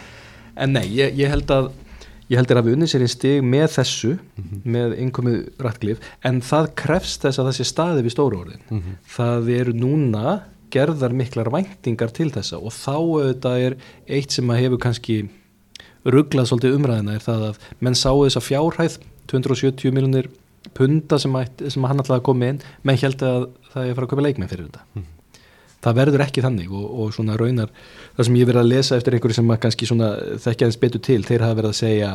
en nei, ég, ég held að ég held að hafi unnið sér í stig með þessu með innkomið rættlif en það krefst þess að það sé staði við stóru orðin. Mhm. það eru núna gerðar miklar væntingar til þessa og þá auðvitað er eitt sem að hefur kannski rugglað svolítið umræðina er það að menn sáu þessa fjárhæð 270 miljonir punda sem, ætti, sem hann að koma inn. Menn held að það er að fara að köpa leikmenn fyrir þetta. Það verður ekki þannig og, og svona raunar það sem ég verið að lesa eftir einhverju sem að kannski svona þekkja þess betur til þeir hafa verið að segja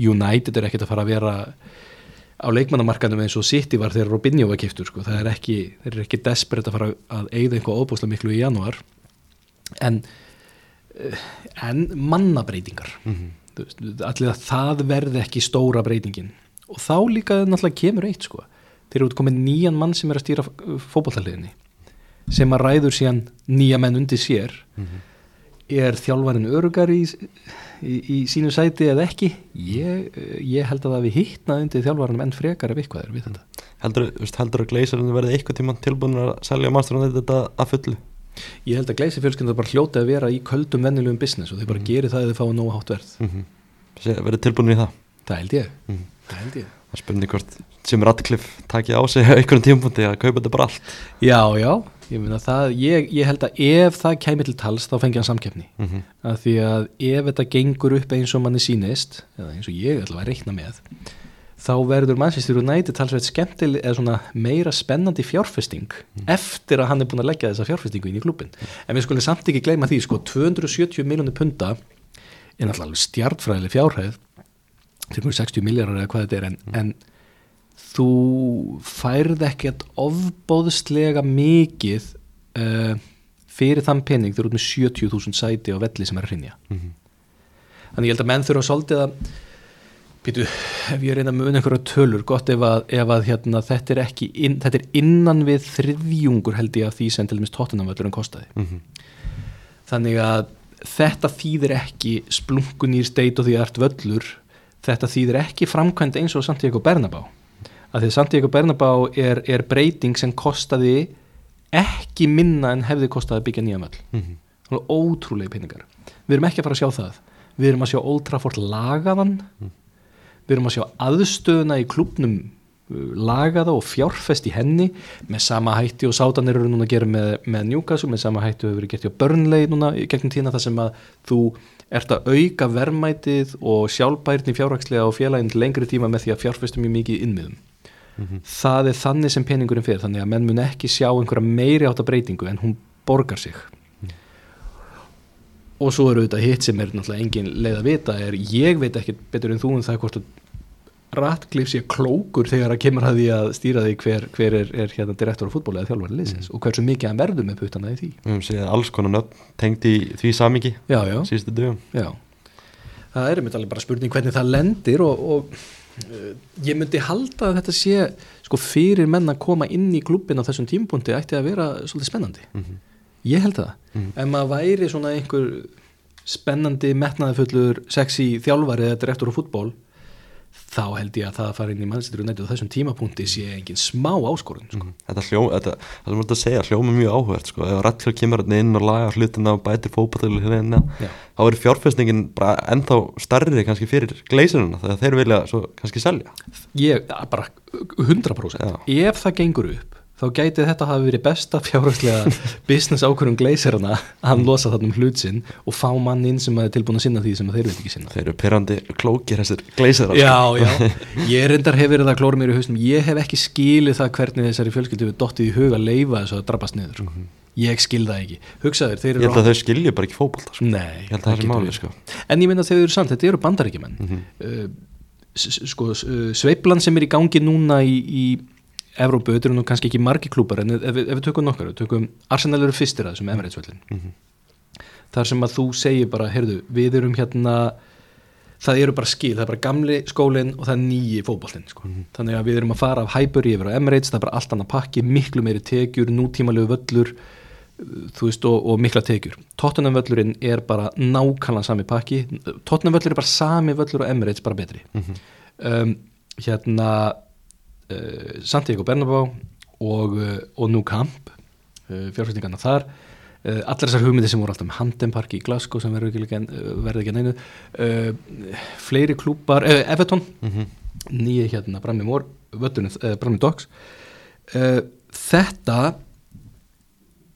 United er ekkert að fara að vera á leikmannamarkanum eins og City var þegar Robinho var kiptur sko. það er ekki, eru ekki desperate að fara að eigða einhvað óbúslega miklu í janúar. En en mannabreitingar. Þú veist, allir að það verði ekki stóra breytingin. Og þá líka náttúrulega kemur eitt sko. Þeir eru komið nýjan mann sem er að stýra fótballtaliðinni sem að ræður síðan nýja menn undir sér. Mhm. er þjálfarinn örugar í, í, í sínu sæti eða ekki? Ég, ég held að það við hittnað undir þjálfarinn enn frekar ef eitthvað er við þetta. Heldur, að gleysarinn verði eitthvað tíma tilbúin að selja mannstur þetta að fullu ég held að gleisi fjölskynda bara hljóti að vera í köldum vennilegum business og þeir bara geri það eða þeir fá nógu hátt verð. Mm verði tilbúin í það? Það held ég, Mhm. það held ég. Það er spurning hvort sem Radcliffe takið á sig einhvern tímpúndi að kaupa þetta bara allt. Já, já, ég það, ég, ég held að ef það kæmi til tals þá fengi hann samkeppni. Mm -hmm. að því að ef þetta gengur upp eins og manni sýnist, eða eins og ég ætla að reikna með, þá verður Manchester United talsveit skemmtileg eða svona meira spennandi fjárfesting eftir að hann er búin að leggja þessa fjárfestingu inn í klubin. En við skulum samt ekki gleyma því, sko, 270 miljónir punta er náttúrulega stjartfræðileg fjárhæð, 360 miljardar eða hvað þetta er, en, en þú færð ekkert ofbóðslega mikið uh, fyrir þann pening þegar út með 70.000 sæti á velli sem er að hrinja Mhm. þannig ég held að menn þurfa svolítið að býtu, ef ég reyna að muna einhverja tölur, gott ef að, ef að hérna, þetta er inn, þetta er innan við þriðjungur held ég af því sem til dæmis tóttunamöllurinn kostaði. Mhm. þannig að þetta þýðir ekki splunkun í steit og því art völlur þetta þýðir ekki framkvæmd eins og Santiago Bernabá að því að Santiago Bernabá er, er breyting sem kostaði ekki minna en hefði kostaði að byggja nýja möll Mhm. Svona ótrúlega peningar. Við erum ekki að fara að sjá það. Við erum að sjá Old Trafford lagaðan við erum að sjá aðstöðuna í klubnum uh, lagaða og fjárfest í henni með sama hætti og sátanir eru núna að gera með, með Newcastle, með sama hætti og hefur verið gert hjá Burnley núna gegnum tína þar sem að þú ert að auka verðmætið og sjálfbærni fjárhagslega á félagin til lengri tíma með því að fjárfestum mjög mikið innmiðum Mhm. það er þannig sem peningurinn fyrir þannig að menn mun ekki sjá einhverja meiri átta breytingu en hún borgar sig. Og svo eru þetta hitt sem er náttúrulega engin leið að vita er ég veit ekki betur en þú um það hvort að Ratcliffe sé klókur þegar að kemur að því að stýra því hver, hver er, er hérna direktor á fútbóli eða þjálfari liðsins og hversu mikið hann verður með puttana í því. Séð alls konar nöfn tengt í því samingi síðustu dögum. Já. Það er einmitt alveg bara spurning hvernig það lendir og, og uh, ég myndi halda að þetta sé sko fyrir menn að koma inn í klubbin á þessum tímapunkti ætti að vera svolítið spennandi. Mhm. ég held það, Mhm. ef maður væri svona einhver spennandi metnaðafullur sexy þjálfari eða direktor á fútból þá held ég að það að fara inn í Manchester United á þessum tímapunkti sé engin smá áskorun sko. Mhm. þetta hljó, þetta, það sem voru að segja hljóma mjög áhugert sko, ef Radcliffe kemur inn og lagar hlutina og bætir fótballtölu hérna Já. þá er fjárfestningin bara ennþá starri kannski fyrir gleysirina þegar þeir vilja svo kannski selja ég, bara 100% ef það gengur upp þá gæti þetta hafi verið besta fjárhagslega business ákvörðum gleysirana að hann losa þarna um hlut sinn og fá mann inn sem er tilbúin að sinna því sem þeir veit ekki sinna þeir eru pyrrandi klókir þessir gleysirar Já, já, ég reyndar hef verið að klóra mér í hausnum, ég hef ekki skilið það hvernig þessari fjölskyldu við dottið í huga að leifa þessu að drabast niður, sko. ég skil það ekki hugsaður, þeir ég eru held að þau skilju bara ekki fótbolta sko. Nei, ég held að það getur sé máli verið. sko. en ég minna þegar þau eru samt, þetta eru bandaríkjumenn Mhm. uh, s- s- sko, uh, sveiflan sem er í gangi núna í, í Evrópu, þetta eru nú kannski ekki margi klúpar en ef, ef við tökum nokkar, við tökum Arsenal eru fyrstir að þessum Emirates-völlin Mhm. þar sem að þú segir bara, heyrðu, við erum hérna það eru bara skil, það er bara gamli skólinn og það er nýji fótboltinn sko. þannig að við erum að fara af Highbury yfir á Emirates það er bara allt annað pakki, miklu meiri tekjur nútímalegu völlur veist, og, og mikla tekjur. Tottenham völlurinn er bara nákvæmlega sami pakki, Tottenham völlur er bara sami völlur og Emirates bara betri. Um, hérna uh, Santiago Bernabéu og, uh, og New Camp uh, fjárfæstingarna þar. Allar þessar hugmyndir sem voru alltaf með Hampden Park í Glasgow sem verður ekki, ekki neinu uh, fleiri klúpar Everton, nýja hérna Brammi Mór, Brammi Docks uh, þetta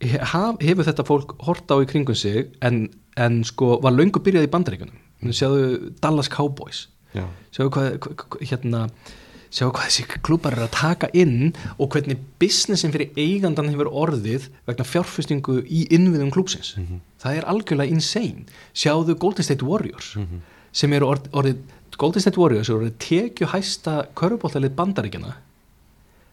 haf, hefur þetta fólk hort á í kringum sig en, en sko var löngu byrjað í bandaríkunum sjáðu Dallas Cowboys. Já. sjáðu hvað, hvað, hvað hérna sjáu hvað þessi klúpar er að taka inn og hvernig businessin fyrir eigandan hefur orðið vegna fjárfestingu í innviðum klúpsins það er algjörlega insane. Sjáðu Golden State Warriors sem eru orð, orðið Golden State Warriors eru orðið tekju hæsta körubóltalið bandaríkjana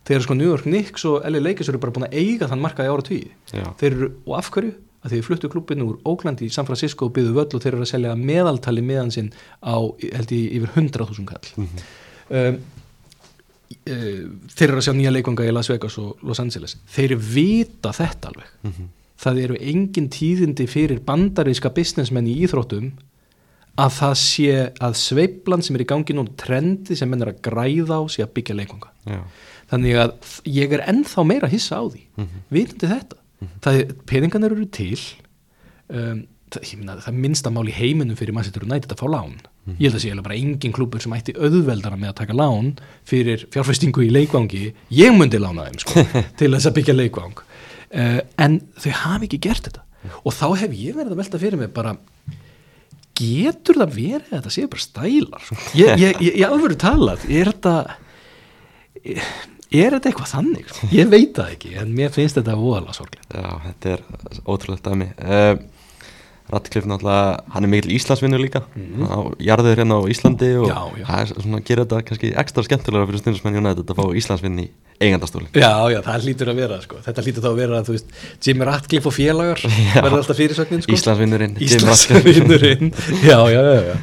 þegar sko New York Knicks og LA Lakers eru bara búin að eiga þann markaði ára Já. þeir eru, og af hverju? að þeir fluttu klubbinu úr Oakland í San Francisco og byggðu völl og þeir eru að selja meðaltali meðan sinn á, held ég, yfir 100.000 kall. Um, uh, þeir eru að sjá nýja leikvanga í Las Vegas og Los Angeles. Þeir vita þetta alveg. Það eru engin tíðindi fyrir bandaríska businessmenn í íþróttum að það sé að sveiflan sem er í gangi nú trendi sem menn er að græða á sé að byggja leikvanga. Já. þannig að ég er ennþá meira hissa á því. Vitandi þetta. Það er, peningarnir eru til um, minna, það er minnsta mál í heiminum fyrir Manchester United að fá lán. Ég held að sé eiginlega bara engin klubur sem ætti auðveldara með að taka lán fyrir fjárfestingu í leikvangi. Ég myndi lána þeim sko, til þess að byggja leikvang. Uh, en þau hafi ekki gert þetta. Og þá hef ég verið að velta fyrir mig bara getur það verið að þetta séu bara stælar sko? ég, ég, ég, ég alveg talað er þetta er þetta eitthvað þannig sko? ég veit það ekki en mér finnst þetta voðalega sorglega Já, þetta er ótrúlegt dæmi. Uh, Ratcliffe náttúrulega hann er mikil Íslandsvinnur líka mm -hmm. jarður hérna á Íslandi og það er svona gerir þetta kannski ekstra skemmtilega fyrir stundismenn United að fá Íslandsvinn í eigandastóli já, já, það lítur að vera sko. þetta lítur þá að vera, þú veist, Jimmy Ratcliffe og félagar verða alltaf fyrirsögnin sko. Íslandsvinnurinn, Jim. Íslandsvinnurinn já, já, já, já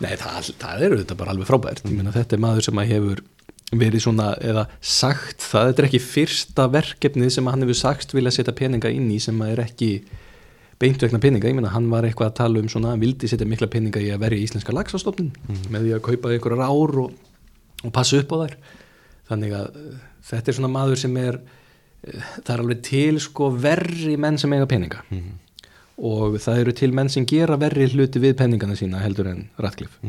Nei, það, það eru þetta bara alveg frábært ég meina þetta er maður sem að hefur verið svona, eða sagt það þetta er ekki fyrsta verkefnið sem hann hefur sagt vilja setja peninga inn í sem að er ekki beint vegna peninga, ég meina hann var eitthvað að tala um svona, hann vildi setja mikla peninga í að verja íslenska lagsastofnin með því að kaupa einhverjar ár og, og passa upp á þær. Þannig að uh, þetta er svona maður sem er uh, það er alveg til sko verri menn sem eiga peninga. Og það eru til menn sem gera verri hluti við peningana sína heldur en Ratcliffe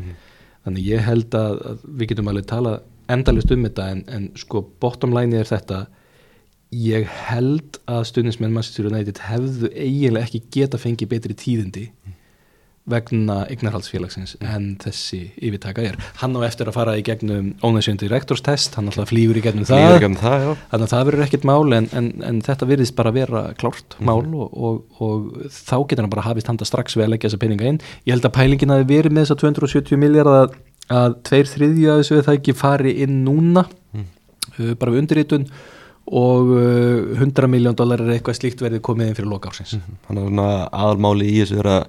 þannig ég held að, að við getum alveg tala endalist um þetta en, en sko bottom line er þetta ég held að stundismenn Manchester United hefðu eiginlega ekki geta fengið betri tíðindi vegna eignarhaldsfélagsins en þessi yfirtaka er. Hann á eftir að fara í gegnum ownership directors test, hann alltaf flýgur í gegnum það. þannig að það verður ekkert mál en, en, en þetta virðist bara vera klárt mál og, og, og þá getur hann bara hafist handa strax við að leggja þessa peninga inn. Ég held að pælingin hafi verið með þessa 270 miljard að, að tveir þriðja þessu það ekki fari inn núna. Uh, bara við undirritun og uh, 100 miljón dólar er eitthvað slíkt verið komið inn fyrir loka ársins. Þannig að svona aðalmáli í þessu er að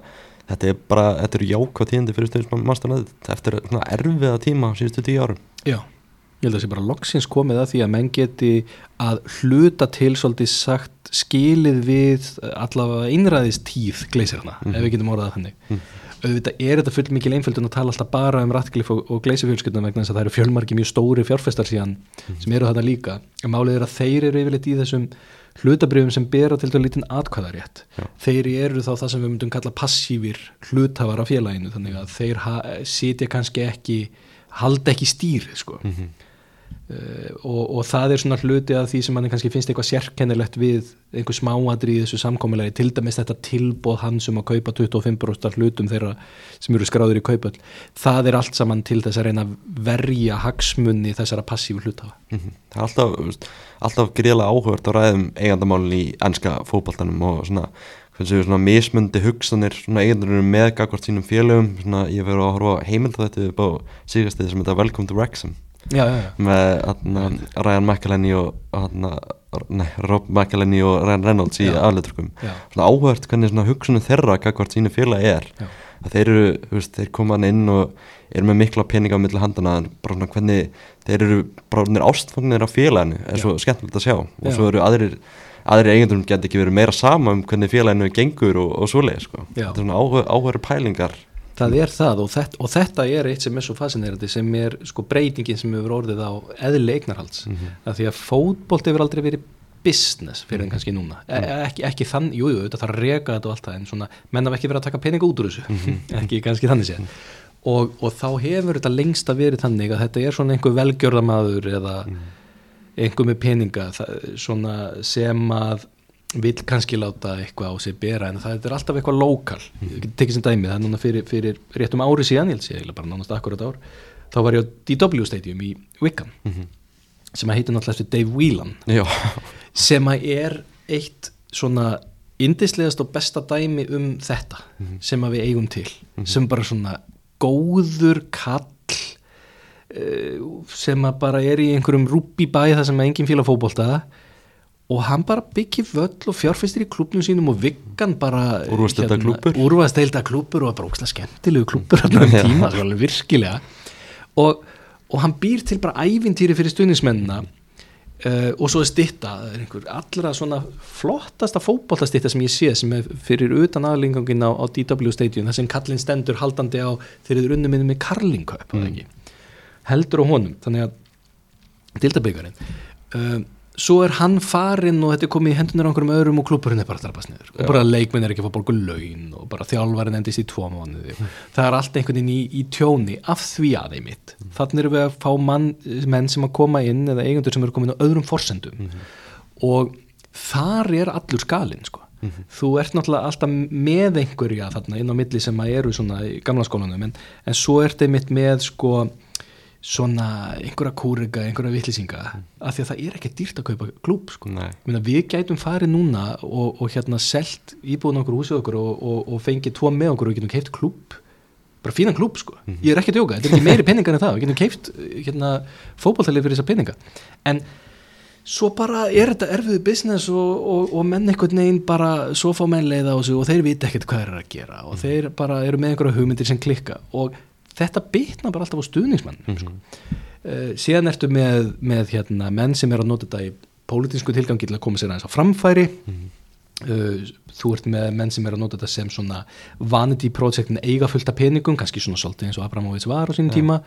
þetta er bara, þetta eru jákvæð tíðindi fyrir mannstæðan eftir erfiða tíma síðustu tíu árum. Já, ég held að það sé bara loksins komið að því að menn geti að hluta til svolítið sagt skilið við allavega einræðistíð gleisirna, ef við getum orðað þannig. Auðvitað er þetta full mikil einföldun að tala alltaf bara um Ratcliffe og, og gleisifjölskyldunum vegna þess að það eru fjölmarki mjög stóri fjárfestar síðan sem eru þarna líka. En málið er að þeir eru yfirleitt í þessum hlutabrifum sem bera til þetta lítinn atkvæðarétt. Já. Þeir eru þá það sem við myndum kalla passífir hluthafar af félaginu þannig að þeir sitja kannski ekki halda ekki stýrið sko. Uh, og, og það er svona hluti að því sem manni kannski finnst eitthvað sérkennilegt við einhver smáadri í þessu samkomulegi til dæmis þetta tilbóð hans um að kaupa 25% hlutum þeirra sem eru skráður í kaupöld það er allt saman til þess að reyna að verja hagsmunni þessara passífu hlutafa Mhm. Það er alltaf, alltaf gríðlega áhugart að ræðum eigandamálin í ennska fótboltanum og svona, svona mismundi hugsanir svona eigandurum með gagvart sínum félögum. Svona ég fyrir að horfa heimild þetta upp á síðastið sem þetta Welcome to Wrexham já, já, með atna, Ryan McElhenney og atna, nei, Rob McElhenney og Ryan Reynolds í afleiturkum áhugart hvernig hugsunum þeirra gagvart sínu félagi er. Þeir eru, veist, þeir koma inn og eru með mikla peninga á milli handana svona hvernig þeir eru ástfangnir af félaginu er svo skemmtilegt að sjá. Og svo eru aðrir aðri eigendum geti ekki verið meira sama um hvernig félaginu gengur og, og svoleið sko. Þetta er svona áhuga pælingar Það er það og þetta, og þetta er eitt sem er svo fascinerandi sem er sko breytingin sem hefur orðið á eðli eignarhalds. Mm -hmm. því að fótbolt hefur aldrei verið business fyrir en kannski núna. E ekki, ekki þann, jú, jú, þetta að reka þetta og allt það en svona, menn af ekki verið að taka peninga út úr þessu. Ekki kannski þannig séð. Og, og þá hefur þetta lengst að verið þannig að þetta er svona einhver velgjörðamaður eða einhver með peninga það, svona sem að vil kannski láta eitthvað á sig bera en það er alltaf eitthvað lokal. Ég tekið sem dæmi, það er núna fyrir, fyrir réttum ári síðan, ég held sé, eiginlega bara nánast akkurat ár þá var ég á DW Stadium í Wickham sem að heitir náttúrulega Dave Whelan Já, sem að er eitt svona indislegast og besta dæmi um þetta sem að við eigum til sem bara svona góður kall uh, sem að bara er í einhverjum rúbi bæ það sem enginn fíla fótbolta og hann bara byggir völl og fjárfestir í klubnum sínum og viggan bara Úrvalsdeilda klúbbur. úrvasteilda klúpur og bara ókslega skemmtilegu klúpur hann um tíma, sko, alveg virkilega og, og hann býr til bara ævintýri fyrir stuðningsmennina uh, og svo er stitta það er einhver allra svona flottasta fótbollastitta sem ég sé sem er fyrir utan aðlingangin á, á DW Stadium þar sem kallinn stendur haldandi á þegar þið unnum með karlingkaup mm. heldur á honum þannig að dildabyggarinn uh, svo er hann farinn og þetta er komið í hendunar á einhverjum öðrum og klúpurinn er bara að drafast niður. Og bara leikminn er ekki að fá borgu laun og bara þjálfarinn endist í tvo mánuði. Það er allt einhvern veginn í, í tjóni af því að þeim mitt þannig erum við að fá mann, menn sem að koma inn eða eigendur sem eru komin á öðrum forsendum. Og þar er allur skalinn sko. Þú ert náttúrulega alltaf með einhverja þarna inn á milli sem að eru svona í gamla skólanum en, en svo ert einmitt með sko svona einhverja kúriga, einhverja vitlýsinga af því að það er ekki dýrt að kaupa klúb sko. Við gætum farið núna og, og hérna selt íbúðun okkur húsið okkur og, og, og fengið tvo með okkur og getum keift klúb bara fínan klúb sko, ég er ekki að djóka þetta er ekki meiri peningar en það, við getum keift hérna, fótballtælið fyrir þessa peninga. En svo bara er þetta erfiðu business og, og, og menn einhvern veginn bara svo fá menn leiða á sig og þeir vita ekkert hvað eru að gera og þeir bara eru með einhverja hugmyndir sem klikka. Og þetta bitna bara alltaf á stuðningsmann sko. uh, síðan ertu með, með hérna, menn sem er að nota þetta í pólitísku tilgangi til að koma sér aðeins á framfæri. Uh, þú ert með menn sem er að nota þetta sem svona vanity projektin eiga fullt af peningum, kannski svona svolítið eins og Abramovits var á sínum tíma.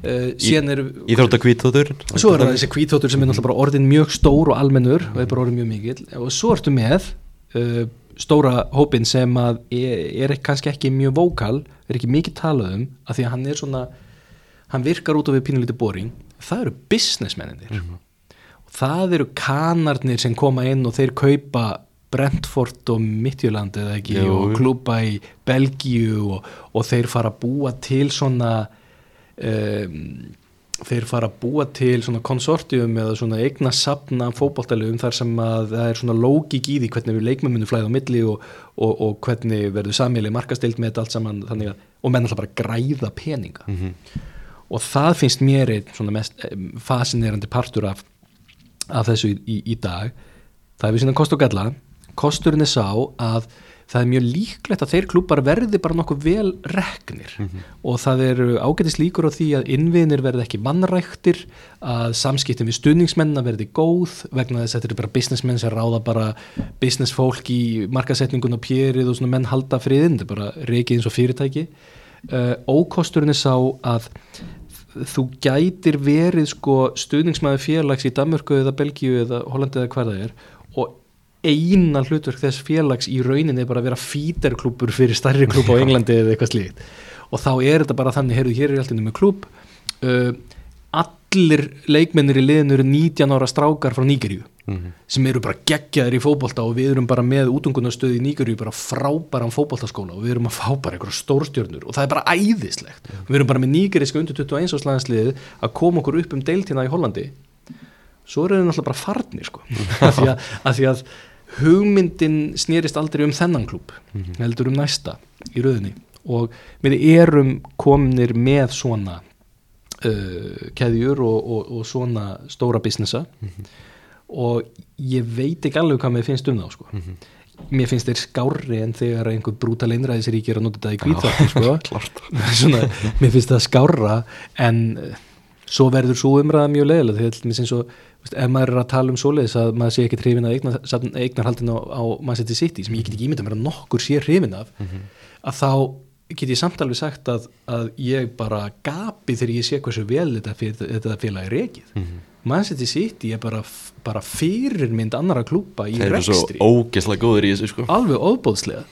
Uh, síðan eru Íþrótta kvítóttur svo er það þessi kvíþóttur sem er náttúrulega orðin mjög stór og almennur og er bara orðin mjög mikill. Og svo ertu með uh, stóra hópin sem að er, er kannski ekki mjög vókal er ekki mikið talað um að því að hann er svona hann virkar út á við pínulítið boring. Það eru businessmenninir og það eru kanarnir sem koma inn og þeir kaupa Brentford og Midtjöland eða ekki Jú. og klúpa í Belgíu og, og þeir fara að búa til svona um, þeir fara að búa til svona konsortium eða svona eigna sapna fótboltalöfum þar sem að það er svona lógik í því hvernig við leikmenn munum flæða á milli og, og, og hvernig verður samíli markastilt með þetta allt saman að, og menn alltaf bara græða peninga. Og það finnst mér einn svona mest eh, fascinerandi partur af, af þessu í, í, í dag. Það er við síðan kost og galla. Kosturinn er sá að það er mjög líklegt að þeir klúpar verði bara nokkuð vel reknir. Og það eru ágætis líkur á því að innviðinir verði ekki mannræktir að samskiptin við stuðningsmenn verði góð vegna þess að þetta eru bara businessmenn sem ráða bara business fólk í markasetningun og pjerið og svona menn halda friðin, þetta er bara reikið eins og fyrirtæki. Uh, ókosturinn er sá að þú gætir verið sko stuðningsmæði félags í Danmörku eða Belgíu eða Hollandi eða það er og eina hlutverk þess félags í rauninni bara að vera fíterklúpur fyrir starri klúb á Englandi eða eitthvað slíkt. Og þá er þetta bara þannig, heyrðu, hér er alltaf með klúb uh, allir leikmennir í liðinu eru 19 ára strákar frá Nígeríu sem eru bara geggjaðir í fótbolta og við erum bara með útungunarstöð í Nígeríu bara frábæran fótboltaskóla og við erum að fá bara einhverja stórstjörnur og það er bara æðislegt. Við erum bara með nígeríska undir 21 áslaðansliðið að koma okkur upp um deiltina í Hollandi. Svo eru þau náttúrulega bara farnir sko. af, því að, af því að hugmyndin snýrist aldrei um þennan klúb heldur um næsta í rauðinni og við erum komnir með svona uh, keðjur og, og, og svona stóra businessa. Og ég veit ekki alveg hvað mér finnst um þá sko. mér finnst þeir skárri en þegar einhver brútal einræðisrík er að nota þetta í kvítvartu sko. Svona, mér finnst það skárra en uh, svo verður svo umræða mjög leiðilega því að eins og veist, ef maður er að tala um svoleiðis að maður sé ekki hrifin að eignar, eignarhaldin á, á Manchester City sem ég get ekki ímynda mér að nokkur sé hrifin af að þá get ég samt alveg sagt að, að ég bara gapi þegar ég sé hversu vel þetta, þetta félag er rekið. Manchester City er bara, bara fyrirmynd annara klúpa í þeir eru svo rekstri. ógeðslega góður í þessu sko. Alveg óbóðslega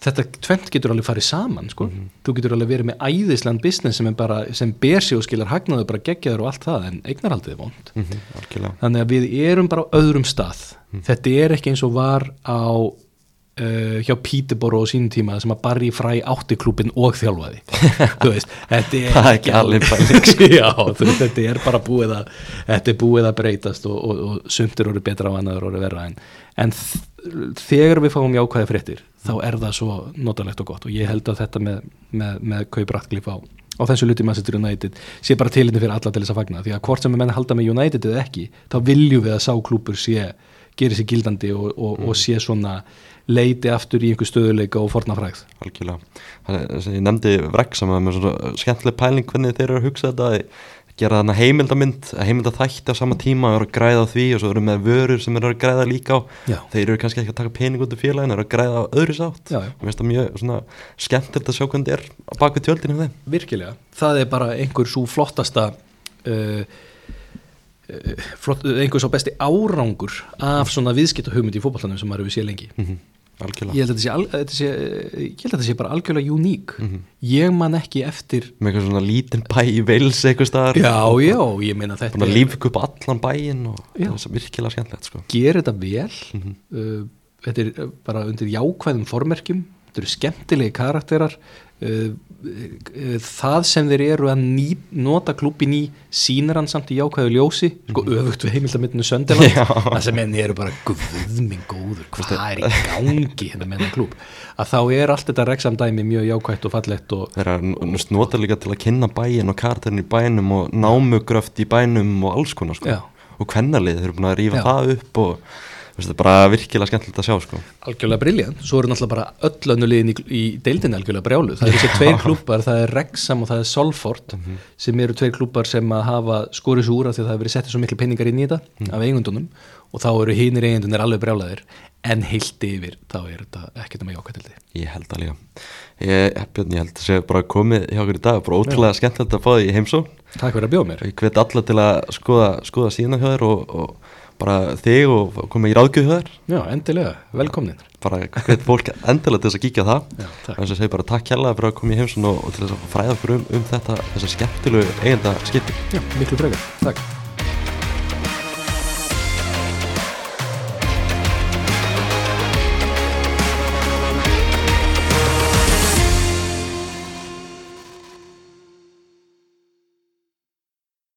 þetta tvent getur alveg farið saman sko. þú getur alveg verið með æðisland business sem, er bara, sem ber sig og skilar hagnaðu bara geggjaður og allt það en eignarhaldið er vond. Mhm, algjörlega. Þannig að við erum bara á öðrum stað. Þetta er ekki eins og var á uh, hjá Peterborough á sínum tíma sem að Barry Fry átti klúbin og þjálfaði. Veist, þetta er ekki alveg pæling. já, veist, þetta er bara búið að þetta er búið að breytast og, og, og sumtir eru betra og annaður eru verra en, en þegar við fáum jákvæði fréttir þá er það svo notalegt og gott. Og ég held að þetta með, með, með kaup Ratcliffe á, á þessu luti Manchester United sé bara tilindi fyrir alla til þess að fagna. Því að hvort sem við menn halda með United eða ekki þá viljum við að sá klúpur sé gerir sér gildandi og, og, og sé svona leiti aftur í einhver stöðuleika og fornafræð algjörlega. Ég nefndi Wrexham að með svona skemmtileg pæling hvernig þeir eru að hugsa þetta að gera þarna heimildamynd heimildaþætti á sama tíma eru að græða á því og svo eru með vörur sem eru að græða líka á. Já. þeir eru kannski ekki að taka pening út af félagin eru að græða á öðru sátt. Já, mér finnst það mjög svona skemmtilegt að sjá hvernig er á baku tjöldinu þeim virkilega, það er bara einhver svo flottasta uh, uh, flott, einhver svo besti árangur af svona viðskipt og hugmynd í fótballanum sem maður hefur séð lengi. Mm -hmm. Algjörlega. Ég held að þetta sé, al, sé, sé bara algjörlega uník Mhm. ég man ekki eftir með eitthvað svona lítinn bæ í Veils eitthvað staðar. Já, já, ég meina þetta búin að lífa upp allan bæinn og Já. það er virkilega skemmtilegt sko. Gerir þetta vel. Mhm. uh, þetta er uh, bara undir jákvæðum formerkjum, þetta eru skemmtilegi karakterar það sem þeir eru að ný, nota klúbin í sýnir hann samt í jákvæðu ljósi sko öfugt við heimildamindinu Söndeland Já. það sem enn eru bara guðminn góður hvað er í gangi hérna með þennan klúb að þá er allt þetta reksamdæmi mjög jákvætt og fallegt og þeir eru nota líka til að kynna bæinn og karakterin í bænum og námugröft í bænum og alls konar sko Já. og kvennalið, þeir eru búin að rífa Já. það upp og það er bara virkilega skemmtilegt að sjá sko. Algjörlega briljant, svo eru náttúrulega bara öll önnulegin í, í deildinni algjörlega brjálu það eru þessi tveir klúpar, það er Wrexham og það er Solford sem eru tveir klúpar sem að hafa skorið svo úr af því að það hefur verið settið svo miklu penningar inn í þetta af eigundunum og þá eru hinir eigundunir alveg brjálaðir. En heilt yfir þá er þetta ekkert um að jáka til því ég held að líka. Ég, Björn, ég held að sé bara komið hjá okkur í dag. Bara ótrúlega skemmtilegt að fá því heimsó Takk fyrir að bjóða mér. Ég hvet alla til að skoða, skoða síðan hjá þér og, og bara þig og koma í ráðgjöf hjá þér. Já, endilega, velkomnin bara hvet fólk endilega til þess að kíkja það. Já, takk. þess að segja bara takk hérlega fyrir að koma í heimsón og, og til þess að fræða okkur um, um þetta þessar skemmtilegu eigenda skipti. Já, miklu frekar, takk